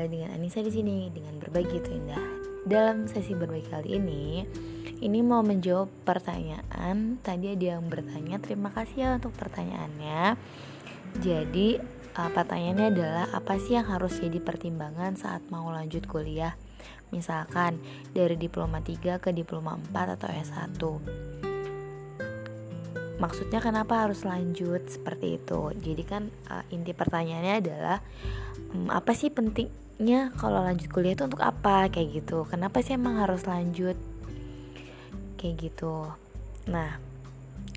kembali dengan Anissa di sini dengan berbagi itu indah. Dalam sesi berbagi kali ini, ini mau menjawab pertanyaan. Tadi ada yang bertanya, terima kasih ya untuk pertanyaannya. Jadi, uh, pertanyaannya adalah apa sih yang harus jadi pertimbangan saat mau lanjut kuliah? Misalkan dari diploma 3 ke diploma 4 atau S1 maksudnya kenapa harus lanjut seperti itu jadi kan uh, inti pertanyaannya adalah um, apa sih pentingnya kalau lanjut kuliah itu untuk apa? Kayak gitu. Kenapa sih emang harus lanjut? Kayak gitu. Nah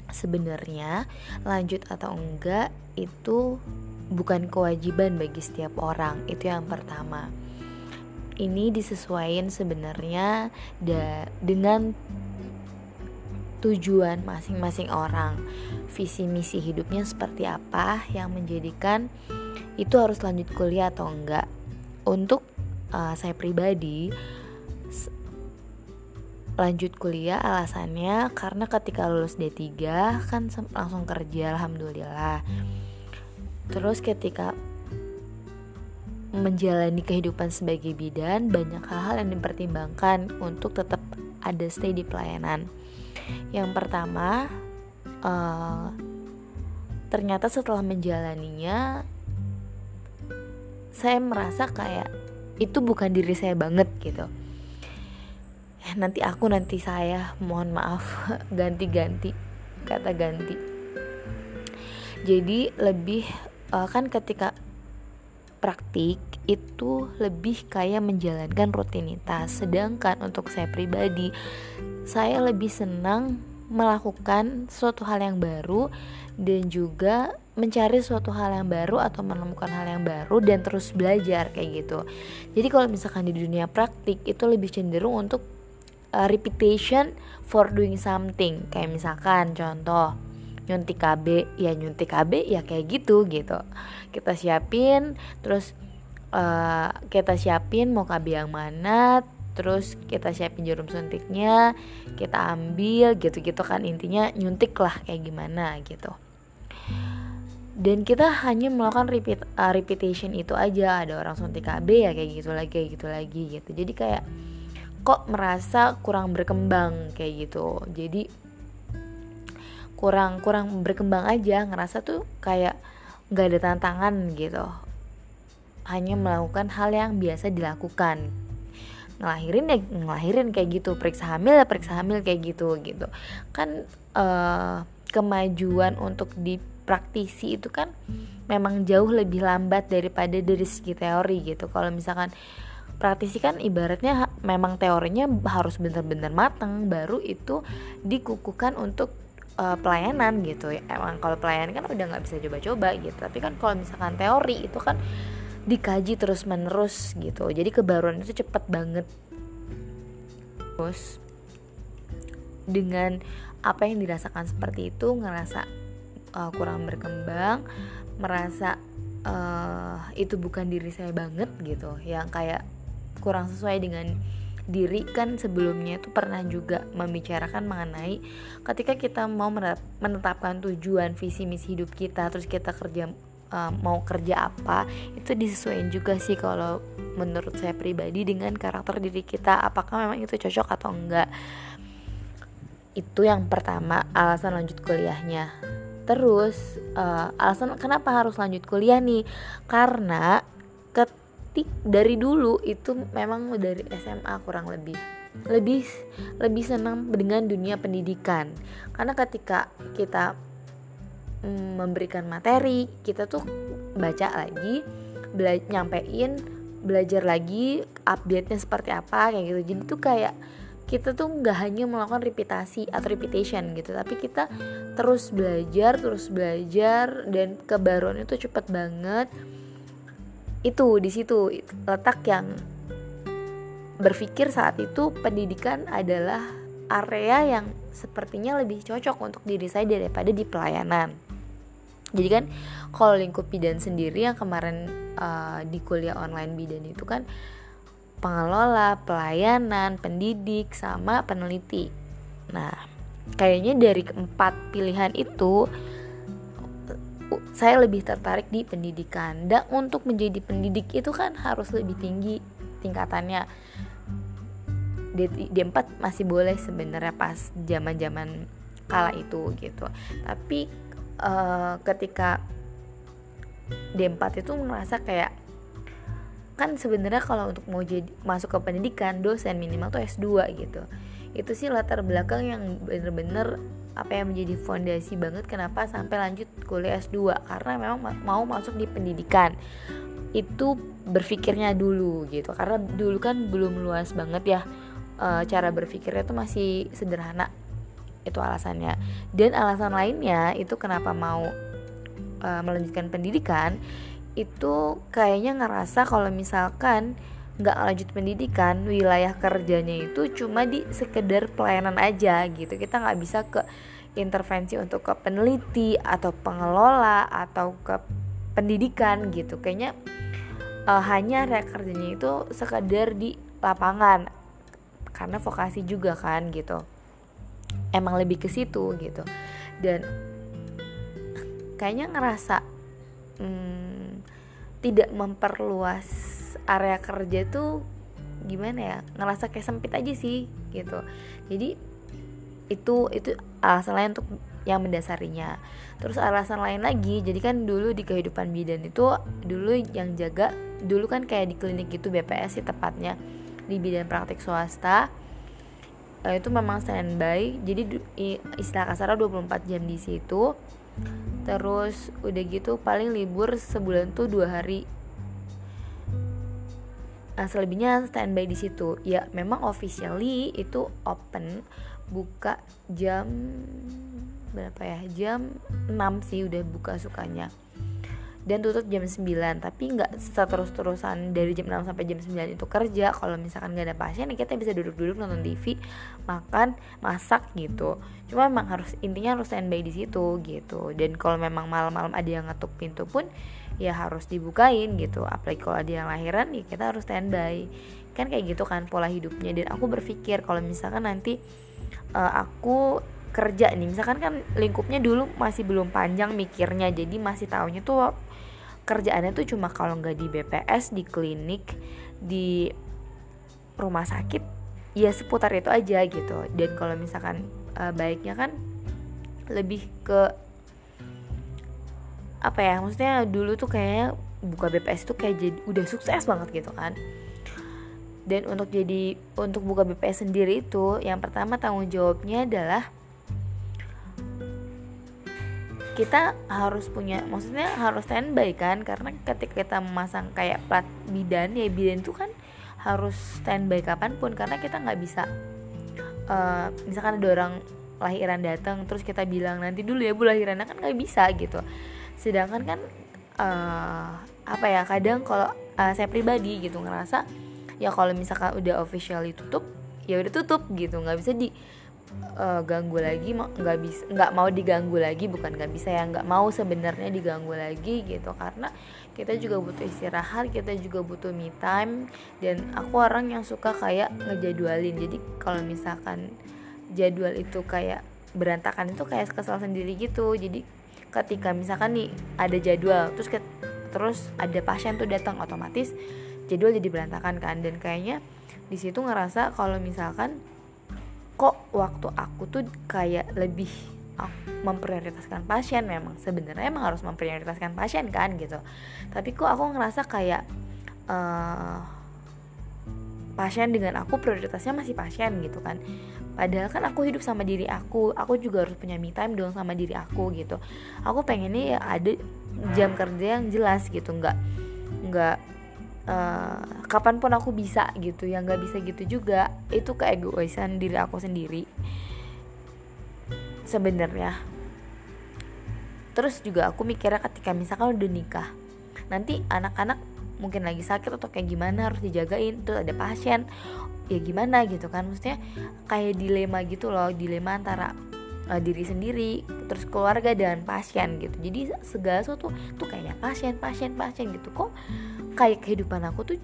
sebenarnya lanjut atau enggak itu bukan kewajiban bagi setiap orang. Itu yang pertama. Ini disesuaikan sebenarnya dengan tujuan masing-masing orang, visi misi hidupnya seperti apa yang menjadikan itu harus lanjut kuliah atau enggak. Untuk uh, saya pribadi lanjut kuliah alasannya karena ketika lulus D3 kan langsung kerja alhamdulillah. Terus ketika menjalani kehidupan sebagai bidan banyak hal-hal yang dipertimbangkan untuk tetap ada stay di pelayanan yang pertama, uh, ternyata setelah menjalaninya, saya merasa kayak itu bukan diri saya banget gitu. Eh, nanti aku nanti saya mohon maaf ganti-ganti kata ganti. Jadi lebih uh, kan ketika praktik itu lebih kayak menjalankan rutinitas sedangkan untuk saya pribadi saya lebih senang melakukan suatu hal yang baru dan juga mencari suatu hal yang baru atau menemukan hal yang baru dan terus belajar kayak gitu. Jadi kalau misalkan di dunia praktik itu lebih cenderung untuk uh, repetition for doing something. Kayak misalkan contoh nyuntik KB ya nyuntik KB ya kayak gitu gitu. Kita siapin terus uh, kita siapin mau KB yang mana terus kita siapin jarum suntiknya kita ambil gitu-gitu kan intinya nyuntik lah kayak gimana gitu dan kita hanya melakukan repeat uh, repetition itu aja. Ada orang suntik KB ya kayak gitu lagi kayak gitu lagi gitu. Jadi kayak kok merasa kurang berkembang kayak gitu. Jadi kurang kurang berkembang aja ngerasa tuh kayak nggak ada tantangan gitu. Hanya melakukan hal yang biasa dilakukan. Ngelahirin ya ngelahirin kayak gitu. Periksa hamil ya periksa hamil kayak gitu gitu. Kan uh, kemajuan untuk di praktisi itu kan memang jauh lebih lambat daripada dari segi teori gitu. Kalau misalkan praktisi kan ibaratnya memang teorinya harus benar-benar matang baru itu dikukuhkan untuk uh, pelayanan gitu. Emang kalau pelayanan kan udah nggak bisa coba-coba gitu. Tapi kan kalau misalkan teori itu kan dikaji terus menerus gitu. Jadi kebaruan itu cepet banget. Terus dengan apa yang dirasakan seperti itu ngerasa uh, kurang berkembang merasa uh, itu bukan diri saya banget gitu. Yang kayak kurang sesuai dengan diri kan sebelumnya itu pernah juga membicarakan mengenai ketika kita mau menetapkan tujuan visi misi hidup kita terus kita kerja uh, mau kerja apa itu disesuaikan juga sih kalau menurut saya pribadi dengan karakter diri kita apakah memang itu cocok atau enggak. Itu yang pertama alasan lanjut kuliahnya terus uh, alasan kenapa harus lanjut kuliah nih? Karena ketik dari dulu itu memang dari SMA kurang lebih. Lebih lebih senang dengan dunia pendidikan. Karena ketika kita mm, memberikan materi kita tuh baca lagi bela nyampein belajar lagi update nya seperti apa kayak gitu. Jadi tuh kayak kita tuh nggak hanya melakukan repetasi atau repetition gitu tapi kita terus belajar terus belajar dan kebaruan itu cepet banget. Itu di situ letak yang berpikir saat itu pendidikan adalah area yang sepertinya lebih cocok untuk diri saya daripada di pelayanan. Jadi kan kalau lingkup bidan sendiri yang kemarin uh, di kuliah online bidan itu kan pengelola, pelayanan, pendidik, sama peneliti. Nah, kayaknya dari keempat pilihan itu saya lebih tertarik di pendidikan. Dan untuk menjadi pendidik itu kan harus lebih tinggi tingkatannya. D, D4 masih boleh sebenarnya pas zaman-zaman kala itu gitu. Tapi uh, ketika D4 itu merasa kayak kan sebenarnya kalau untuk mau jadi masuk ke pendidikan dosen minimal tuh S2 gitu. Itu sih latar belakang yang bener-bener apa yang menjadi fondasi banget kenapa sampai lanjut kuliah S2 karena memang mau masuk di pendidikan. Itu berpikirnya dulu gitu. Karena dulu kan belum luas banget ya e, cara berpikirnya itu masih sederhana. Itu alasannya. Dan alasan lainnya itu kenapa mau e, melanjutkan pendidikan itu kayaknya ngerasa kalau misalkan nggak lanjut pendidikan wilayah kerjanya itu cuma di sekedar pelayanan aja gitu. Kita nggak bisa ke intervensi untuk ke peneliti atau pengelola atau ke pendidikan gitu. Kayaknya uh, hanya area kerjanya itu sekedar di lapangan. Karena vokasi juga kan gitu. Emang lebih ke situ gitu. Dan kayaknya ngerasa hmm, tidak memperluas area kerja tuh gimana ya? Ngerasa kayak sempit aja sih gitu. Jadi itu itu alasan lain untuk yang mendasarinya. Terus alasan lain lagi jadi kan dulu di kehidupan bidan itu dulu yang jaga dulu kan kayak di klinik gitu BPS sih tepatnya di bidan praktik swasta eh, itu memang standby. Jadi istilah kasarnya 24 jam di situ terus udah gitu paling libur sebulan tuh dua hari Nah, selebihnya standby di situ. Ya, memang officially itu open buka jam berapa ya? Jam 6 sih udah buka sukanya. Dan tutup jam 9, tapi nggak seterus-terusan dari jam 6 sampai jam 9 itu kerja. Kalau misalkan nggak ada pasien, ya kita bisa duduk-duduk nonton TV, makan, masak gitu. Cuma memang harus intinya harus standby di situ gitu. Dan kalau memang malam-malam ada yang ngetuk pintu pun ya harus dibukain gitu. Apalagi kalau ada yang lahiran ya kita harus standby kan kayak gitu kan pola hidupnya. Dan aku berpikir kalau misalkan nanti uh, aku kerja nih. Misalkan kan lingkupnya dulu masih belum panjang mikirnya. Jadi masih tahunya tuh kerjaannya tuh cuma kalau nggak di BPS di klinik di rumah sakit ya seputar itu aja gitu. Dan kalau misalkan uh, baiknya kan lebih ke apa ya maksudnya dulu tuh kayaknya buka BPS tuh kayak jadi udah sukses banget gitu kan. Dan untuk jadi untuk buka BPS sendiri itu yang pertama tanggung jawabnya adalah kita harus punya maksudnya harus standby kan? Karena ketika kita memasang kayak plat bidan ya bidan itu kan harus standby kapan pun. Karena kita nggak bisa uh, misalkan ada orang lahiran datang terus kita bilang nanti dulu ya bu lahirannya kan nggak bisa gitu. Sedangkan kan uh, apa ya kadang kalau uh, saya pribadi gitu ngerasa ya kalau misalkan udah officially tutup ya udah tutup gitu. Nggak bisa di uh, ganggu lagi nggak bisa nggak mau diganggu lagi bukan nggak bisa ya nggak mau sebenarnya diganggu lagi gitu. Karena kita juga butuh istirahat kita juga butuh me time dan aku orang yang suka kayak ngejadwalin. Jadi kalau misalkan jadwal itu kayak berantakan itu kayak kesal sendiri gitu. Jadi ketika misalkan nih ada jadwal terus ke, terus ada pasien tuh datang otomatis jadwal jadi berantakan kan. Dan kayaknya di situ ngerasa kalau misalkan kok waktu aku tuh kayak lebih memprioritaskan pasien memang. Sebenarnya emang harus memprioritaskan pasien kan gitu. Tapi kok aku ngerasa kayak uh, pasien dengan aku prioritasnya masih pasien gitu kan. Padahal kan aku hidup sama diri aku aku juga harus punya me time dong sama diri aku gitu. Aku pengennya ya ada jam kerja yang jelas gitu. Nggak nggak uh, kapan pun aku bisa gitu yang nggak bisa gitu juga itu keegoisan diri aku sendiri. Sebenarnya. Terus juga aku mikirnya ketika misalkan udah nikah nanti anak-anak mungkin lagi sakit atau kayak gimana harus dijagain tuh ada pasien ya gimana gitu kan. Maksudnya kayak dilema gitu loh dilema antara uh, diri sendiri terus keluarga dan pasien gitu. Jadi segala sesuatu tuh kayaknya pasien pasien pasien gitu. Kok kayak kehidupan aku tuh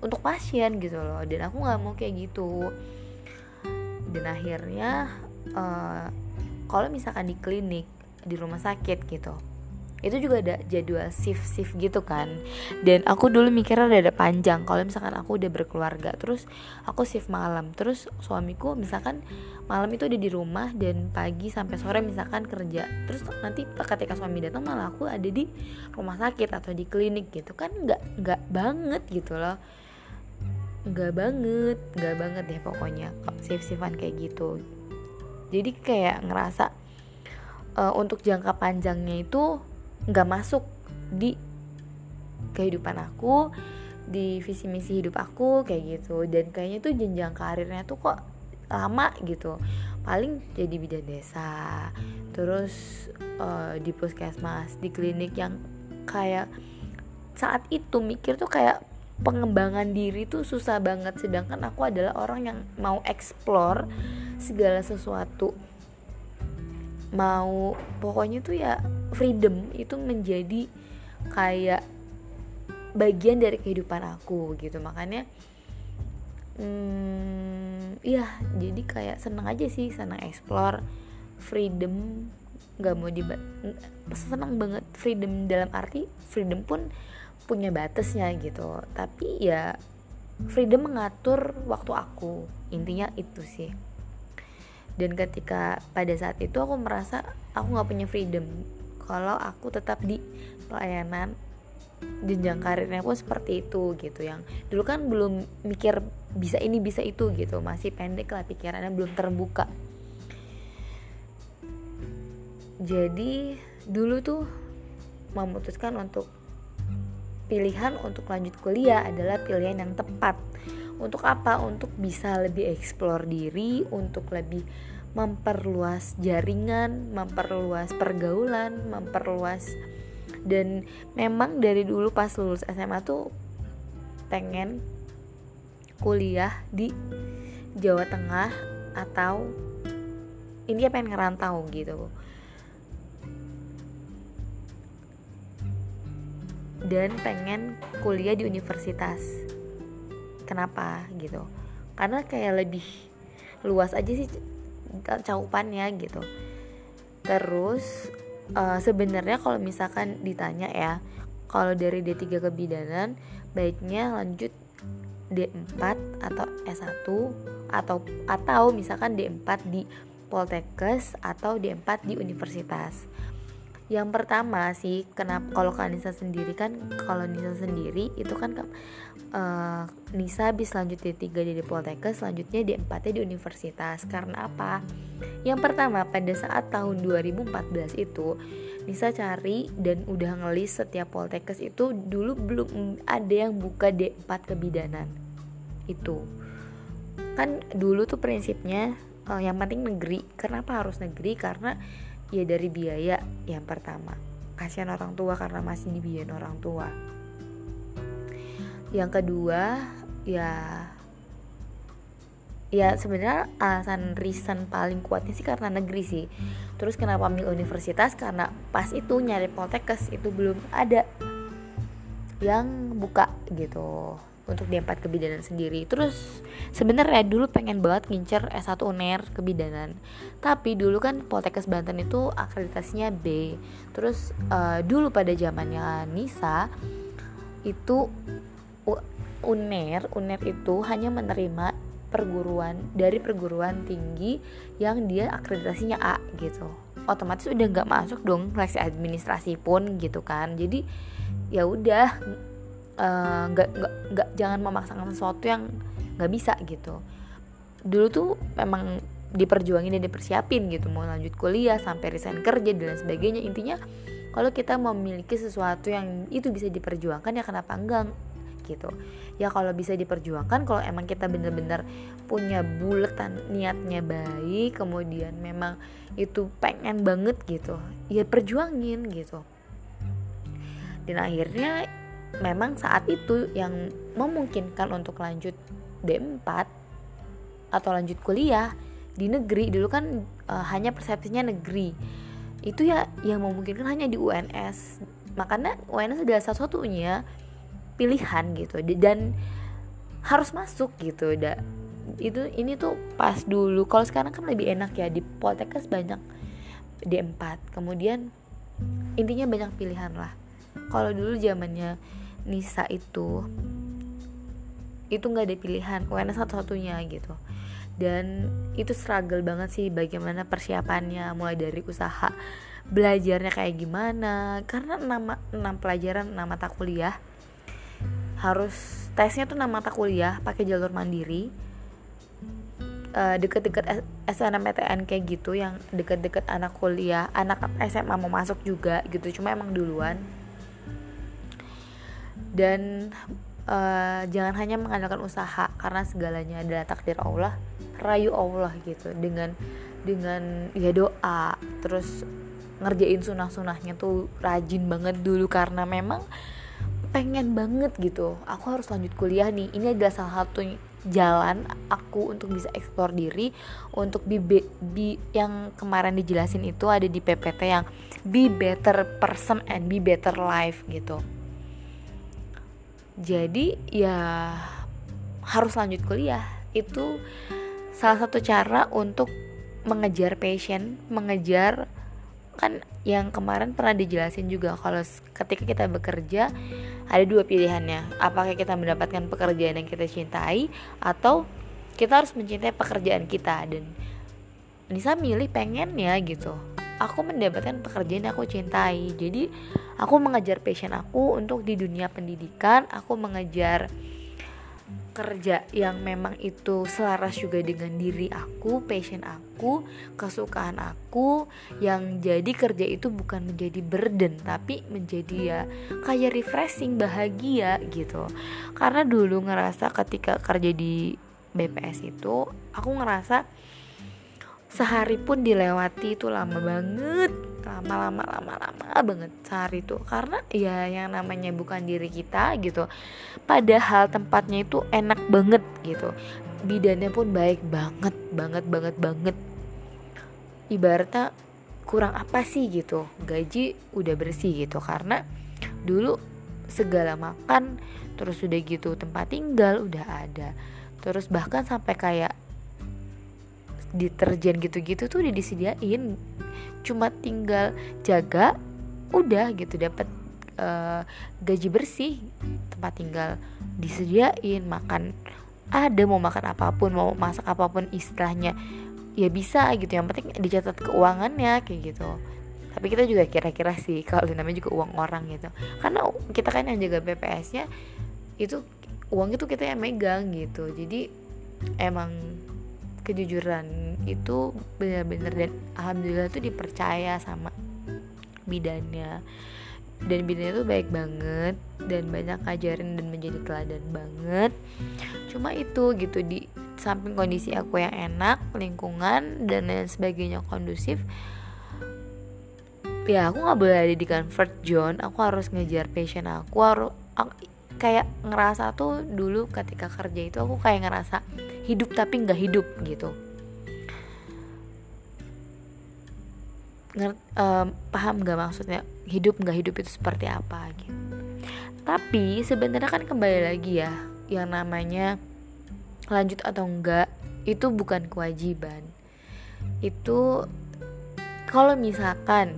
untuk pasien gitu loh. Dan aku nggak mau kayak gitu. Dan akhirnya uh, kalau misalkan di klinik di rumah sakit gitu itu juga ada jadwal shift shift gitu kan. Dan aku dulu mikirnya udah ada panjang. Kalau misalkan aku udah berkeluarga terus aku shift malam. Terus suamiku misalkan malam itu udah di rumah dan pagi sampai sore misalkan kerja. Terus nanti ketika suami datang malah aku ada di rumah sakit atau di klinik gitu kan. Nggak nggak banget gitu loh. Nggak banget nggak banget deh pokoknya shift shiftan kayak gitu. Jadi kayak ngerasa uh, untuk jangka panjangnya itu nggak masuk di kehidupan aku di visi misi hidup aku kayak gitu. Dan kayaknya tuh jenjang karirnya tuh kok lama gitu. Paling jadi bidan desa terus uh, di puskesmas di klinik yang kayak saat itu mikir tuh kayak pengembangan diri tuh susah banget. Sedangkan aku adalah orang yang mau explore segala sesuatu mau pokoknya tuh ya freedom itu menjadi kayak bagian dari kehidupan aku gitu. Makanya hmm, ya jadi kayak seneng aja sih seneng explore freedom nggak mau dibat senang banget freedom dalam arti freedom pun punya batasnya gitu. Tapi ya freedom mengatur waktu aku. Intinya itu sih dan ketika pada saat itu aku merasa aku nggak punya freedom. Kalau aku tetap di pelayanan jenjang karirnya pun seperti itu gitu. Yang dulu kan belum mikir bisa ini bisa itu gitu. Masih pendek lah pikirannya belum terbuka. Jadi dulu tuh memutuskan untuk pilihan untuk lanjut kuliah adalah pilihan yang tepat untuk apa? Untuk bisa lebih eksplor diri, untuk lebih memperluas jaringan, memperluas pergaulan, memperluas dan memang dari dulu pas lulus SMA tuh pengen kuliah di Jawa Tengah atau India pengen ngerantau gitu dan pengen kuliah di universitas kenapa gitu. Karena kayak lebih luas aja sih cakupannya gitu. Terus uh, sebenarnya kalau misalkan ditanya ya kalau dari D3 kebidanan baiknya lanjut D4 atau S1 atau atau misalkan D4 di Poltekkes atau D4 di universitas yang pertama sih kenapa kalau Kanisa sendiri kan kalau Nisa sendiri itu kan uh, Nisa habis lanjut di 3 di Poltekkes selanjutnya di 4 di universitas. Karena apa? Yang pertama pada saat tahun 2014 itu Nisa cari dan udah ngelis setiap Poltekkes itu dulu belum ada yang buka D4 kebidanan. Itu. Kan dulu tuh prinsipnya uh, yang penting negeri. Kenapa harus negeri? Karena ya dari biaya yang pertama. Kasihan orang tua karena masih dibiayain orang tua. Yang kedua ya ya sebenarnya alasan reason paling kuatnya sih karena negeri sih. Terus kenapa ambil universitas? Karena pas itu nyari poltekkes itu belum ada yang buka gitu untuk D4 kebidanan sendiri. Terus sebenarnya dulu pengen banget ngincer S1 UNER kebidanan. Tapi dulu kan Poltekkes Banten itu akreditasinya B. Terus uh, dulu pada zamannya Nisa itu UNER UNER itu hanya menerima perguruan dari perguruan tinggi yang dia akreditasinya A gitu. Otomatis udah nggak masuk dong seleksi administrasi pun gitu kan. Jadi ya udah nggak uh, nggak nggak jangan memaksakan sesuatu yang nggak bisa gitu. Dulu tuh memang diperjuangin dan dipersiapin gitu. Mau lanjut kuliah sampai resign kerja dan lain sebagainya. Intinya kalau kita memiliki sesuatu yang itu bisa diperjuangkan ya kenapa enggak gitu. Ya kalau bisa diperjuangkan kalau emang kita bener-bener punya buletan niatnya baik kemudian memang itu pengen banget gitu ya perjuangin gitu. Dan akhirnya memang saat itu yang memungkinkan untuk lanjut D4 atau lanjut kuliah di negeri. Dulu kan uh, hanya persepsinya negeri. Itu ya yang memungkinkan hanya di UNS makanya UNS adalah salah satunya pilihan gitu. Dan harus masuk gitu. Da, itu ini tuh pas dulu. Kalau sekarang kan lebih enak ya di Poltekkes banyak D4 kemudian intinya banyak pilihan lah. Kalau dulu zamannya Nisa itu itu nggak ada pilihan UNS satu-satunya gitu. Dan itu struggle banget sih bagaimana persiapannya mulai dari usaha belajarnya kayak gimana. Karena nama enam pelajaran enam mata kuliah harus tesnya tuh enam mata kuliah pakai jalur mandiri. Uh, deket-deket SNMPTN kayak gitu yang deket-deket anak kuliah anak SMA mau masuk juga gitu cuma emang duluan dan uh, jangan hanya mengandalkan usaha karena segalanya adalah takdir Allah rayu Allah gitu. Dengan dengan ya doa terus ngerjain sunah-sunahnya tuh rajin banget dulu karena memang pengen banget gitu. Aku harus lanjut kuliah nih. Ini adalah salah satu jalan aku untuk bisa eksplor diri untuk be, be, be yang kemarin dijelasin itu ada di PPT yang be better person and be better life gitu jadi ya harus lanjut kuliah. Itu salah satu cara untuk mengejar passion mengejar kan yang kemarin pernah dijelasin juga kalau ketika kita bekerja ada dua pilihannya. Apakah kita mendapatkan pekerjaan yang kita cintai atau kita harus mencintai pekerjaan kita. Dan Nisa milih pengen ya gitu. Aku mendapatkan pekerjaan yang aku cintai. Jadi aku mengejar passion aku untuk di dunia pendidikan. Aku mengejar kerja yang memang itu selaras juga dengan diri aku, passion aku, kesukaan aku. Yang jadi kerja itu bukan menjadi burden tapi menjadi ya kayak refreshing, bahagia gitu. Karena dulu ngerasa ketika kerja di BPS itu aku ngerasa sehari pun dilewati itu lama banget lama lama lama lama banget sehari itu karena ya yang namanya bukan diri kita gitu. Padahal tempatnya itu enak banget gitu. Bidannya pun baik banget banget banget banget. Ibaratnya kurang apa sih gitu? Gaji udah bersih gitu. Karena dulu segala makan terus udah gitu tempat tinggal udah ada. Terus bahkan sampai kayak deterjen gitu-gitu tuh udah disediain cuma tinggal jaga udah gitu dapat uh, gaji bersih tempat tinggal disediain makan ada mau makan apa pun mau masak apa pun istilahnya ya bisa gitu. Yang penting dicatat keuangannya kayak gitu. Tapi kita juga kira-kira sih kalau namanya juga uang orang gitu. Karena kita kan yang jaga BPS-nya itu uang itu kita yang megang gitu. Jadi emang kejujuran itu benar-benar dan alhamdulillah tuh dipercaya sama bidannya. Dan bidannya tuh baik banget dan banyak ngajarin dan menjadi teladan banget. Cuma itu gitu di samping kondisi aku yang enak lingkungan dan lain sebagainya kondusif ya aku nggak boleh ada di comfort zone. Aku harus ngejar passion aku harus aku, kayak ngerasa tuh dulu ketika kerja itu aku kayak ngerasa hidup tapi nggak hidup gitu Nger, um, paham nggak maksudnya? Hidup nggak hidup itu seperti apa gitu. Tapi sebenarnya kan kembali lagi ya yang namanya lanjut atau enggak itu bukan kewajiban. Itu kalau misalkan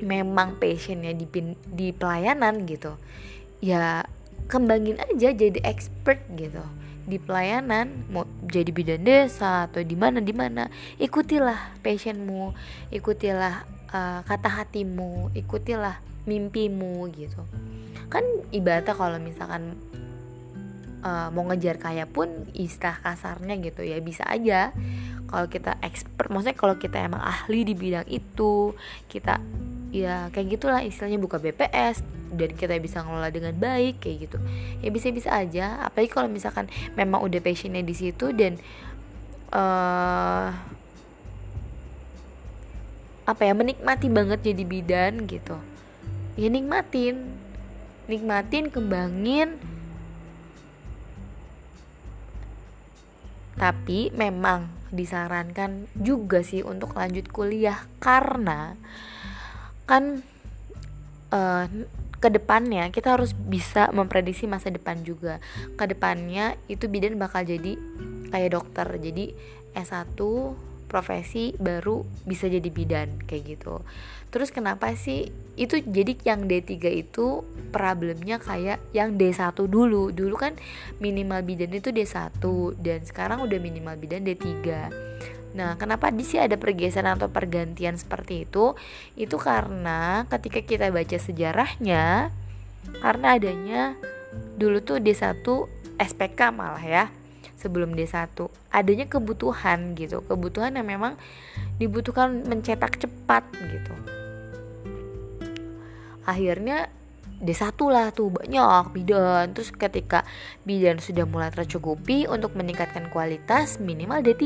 memang passionnya di di pelayanan gitu ya kembangin aja jadi expert gitu di pelayanan mau jadi bidan desa atau di mana di mana ikutilah passionmu ikutilah uh, kata hatimu ikutilah mimpimu gitu. Kan ibaratnya kalau misalkan uh, mau ngejar kaya pun istilah kasarnya gitu ya bisa aja. Kalau kita expert maksudnya kalau kita emang ahli di bidang itu kita ya kayak gitulah istilahnya buka BPS dan kita bisa ngelola dengan baik kayak gitu. Ya bisa-bisa aja. Apalagi kalau misalkan memang udah passionnya di situ dan uh, apa ya menikmati banget jadi bidan gitu. Ya nikmatin. Nikmatin kembangin. Tapi memang disarankan juga sih untuk lanjut kuliah karena kan uh, ke depannya kita harus bisa memprediksi masa depan juga. Ke depannya itu bidan bakal jadi kayak dokter. Jadi S1 profesi baru bisa jadi bidan kayak gitu. Terus kenapa sih itu jadi yang D3 itu problemnya kayak yang D1 dulu? Dulu kan minimal bidan itu D1 dan sekarang udah minimal bidan D3 Nah, kenapa di sini ada pergeseran atau pergantian seperti itu? Itu karena ketika kita baca sejarahnya, karena adanya dulu tuh D1 SPK malah ya sebelum D1 adanya kebutuhan gitu kebutuhan yang memang dibutuhkan mencetak cepat gitu akhirnya D1 lah tuh banyak bidan. Terus ketika bidan sudah mulai tercukupi untuk meningkatkan kualitas minimal D3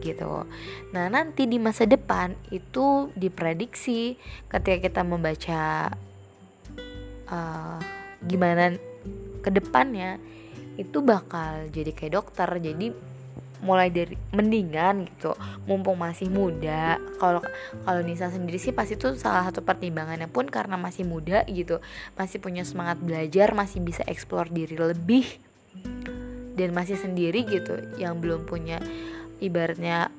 gitu. Nah nanti di masa depan itu diprediksi ketika kita membaca uh, gimana ke depannya itu bakal jadi kayak dokter. Jadi mulai dari mendingan gitu. Mumpung masih muda kalau kalau Nisa sendiri sih pasti itu salah satu pertimbangannya pun karena masih muda gitu. Masih punya semangat belajar masih bisa eksplor diri lebih. Dan masih sendiri gitu yang belum punya ibaratnya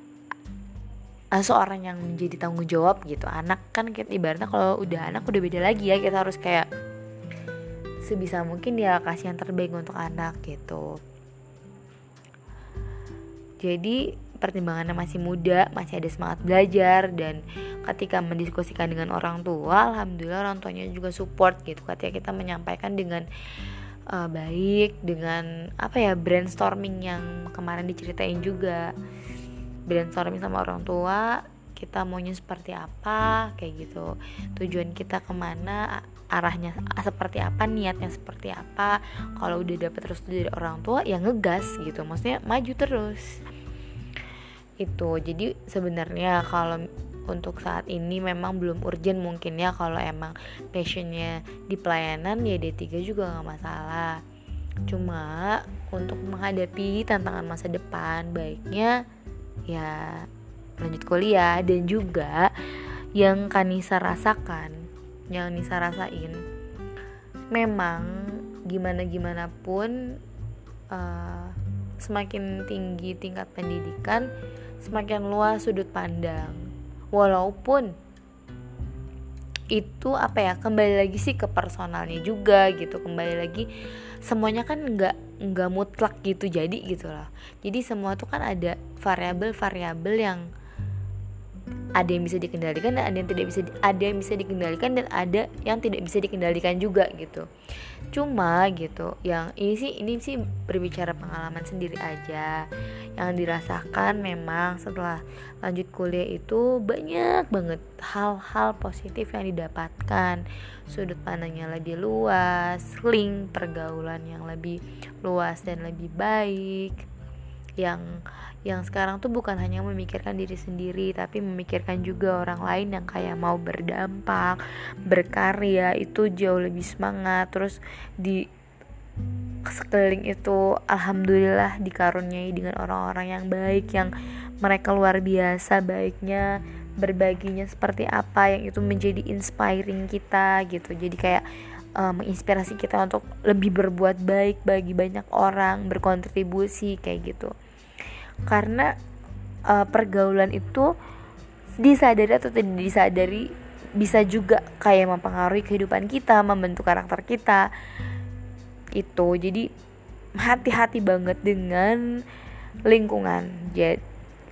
uh, seorang yang menjadi tanggung jawab gitu. Anak kan kita ibaratnya kalau udah anak udah beda lagi ya kita harus kayak sebisa mungkin dia kasih yang terbaik untuk anak gitu jadi pertimbangannya masih muda, masih ada semangat belajar dan ketika mendiskusikan dengan orang tua, alhamdulillah orang tuanya juga support gitu. Ketika kita menyampaikan dengan uh, baik, dengan apa ya brainstorming yang kemarin diceritain juga, brainstorming sama orang tua, kita maunya seperti apa, kayak gitu. Tujuan kita ke mana, arahnya seperti apa, niatnya seperti apa. Kalau udah dapet terus dari orang tua, ya ngegas gitu. Maksudnya maju terus itu. Jadi sebenarnya kalau untuk saat ini memang belum urgent mungkin ya kalau emang passionnya di pelayanan ya D3 juga nggak masalah. Cuma untuk menghadapi tantangan masa depan baiknya ya lanjut kuliah. Dan juga yang Kanisa rasakan yang Nisa rasain memang gimana gimana pun uh, semakin tinggi tingkat pendidikan semakin luas sudut pandang. Walaupun itu apa ya kembali lagi sih ke personalnya juga gitu kembali lagi semuanya kan nggak nggak mutlak gitu jadi gitu lah jadi semua tuh kan ada variabel-variabel yang ada yang bisa dikendalikan dan ada yang tidak bisa ada yang bisa dikendalikan dan ada yang tidak bisa dikendalikan juga gitu. Cuma gitu yang ini sih ini sih berbicara pengalaman sendiri aja. Yang dirasakan memang setelah lanjut kuliah itu banyak banget hal-hal positif yang didapatkan. Sudut pandangnya lebih luas link pergaulan yang lebih luas dan lebih baik yang yang sekarang tuh bukan hanya memikirkan diri sendiri tapi memikirkan juga orang lain yang kayak mau berdampak berkarya itu jauh lebih semangat. Terus di sekeliling itu alhamdulillah dikaruniai dengan orang-orang yang baik yang mereka luar biasa baiknya berbaginya seperti apa yang itu menjadi inspiring kita gitu. Jadi kayak uh, menginspirasi kita untuk lebih berbuat baik bagi banyak orang berkontribusi kayak gitu karena uh, pergaulan itu disadari atau tidak disadari bisa juga kayak mempengaruhi kehidupan kita, membentuk karakter kita. Itu. Jadi hati-hati banget dengan lingkungan. Jadi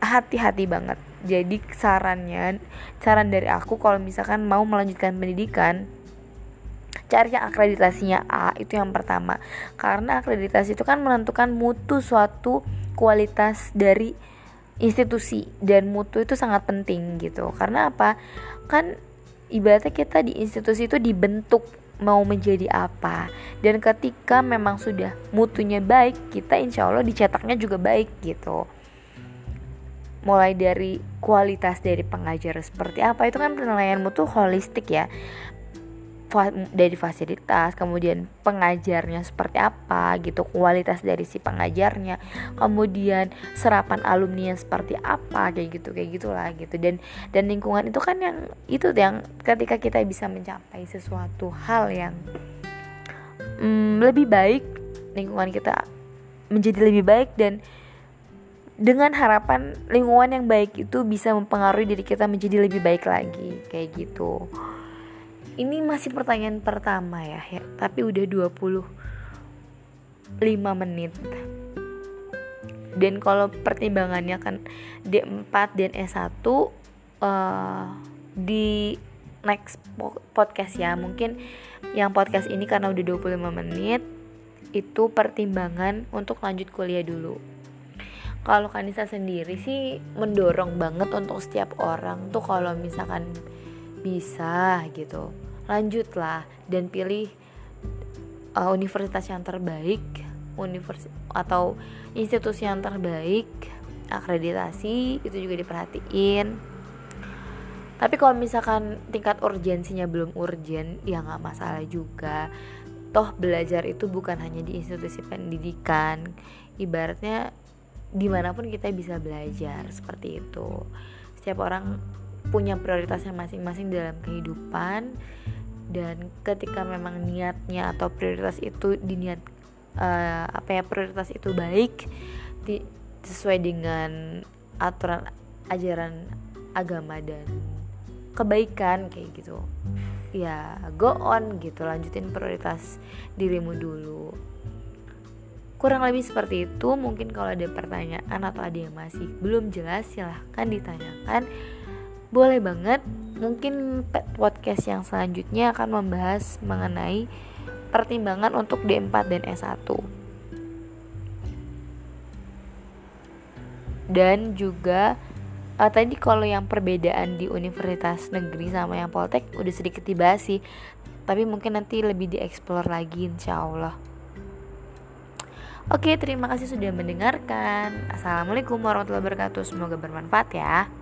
hati-hati banget. Jadi sarannya, saran dari aku kalau misalkan mau melanjutkan pendidikan, cari yang akreditasinya A itu yang pertama. Karena akreditasi itu kan menentukan mutu suatu kualitas dari institusi dan mutu itu sangat penting gitu. Karena apa? Kan ibaratnya kita di institusi itu dibentuk mau menjadi apa. Dan ketika memang sudah mutunya baik kita insya Allah dicetaknya juga baik gitu. Mulai dari kualitas dari pengajar seperti apa itu kan penilaian mutu holistik ya dari fasilitas, kemudian pengajarnya seperti apa gitu, kualitas dari si pengajarnya, kemudian serapan alumni yang seperti apa kayak gitu kayak gitulah gitu. Dan dan lingkungan itu kan yang itu yang ketika kita bisa mencapai sesuatu hal yang mm, lebih baik lingkungan kita menjadi lebih baik dan dengan harapan lingkungan yang baik itu bisa mempengaruhi diri kita menjadi lebih baik lagi kayak gitu ini masih pertanyaan pertama ya, ya. Tapi udah 25 menit. Dan kalau pertimbangannya kan D4 dan S1 uh, di next podcast ya. Mungkin yang podcast ini karena udah 25 menit itu pertimbangan untuk lanjut kuliah dulu. Kalau Kanisa sendiri sih mendorong banget untuk setiap orang tuh kalau misalkan bisa gitu lanjutlah dan pilih uh, universitas yang terbaik universitas atau institusi yang terbaik akreditasi itu juga diperhatiin. Tapi kalau misalkan tingkat urgensinya belum urgen ya nggak masalah juga. Toh belajar itu bukan hanya di institusi pendidikan ibaratnya di mana pun kita bisa belajar seperti itu. Setiap orang punya prioritasnya masing-masing dalam kehidupan dan ketika memang niatnya atau prioritas itu diniat uh, apa ya prioritas itu baik di, sesuai dengan aturan ajaran agama dan kebaikan kayak gitu. Ya go on gitu lanjutin prioritas dirimu dulu. Kurang lebih seperti itu mungkin kalau ada pertanyaan atau ada yang masih belum jelas silahkan ditanyakan. Boleh banget mungkin podcast yang selanjutnya akan membahas mengenai pertimbangan untuk D4 dan S1 dan juga uh, tadi kalau yang perbedaan di universitas negeri sama yang poltek udah sedikit dibahas sih. Tapi mungkin nanti lebih dieksplor lagi insya Allah. Oke terima kasih sudah mendengarkan. Assalamualaikum warahmatullahi wabarakatuh. Semoga bermanfaat ya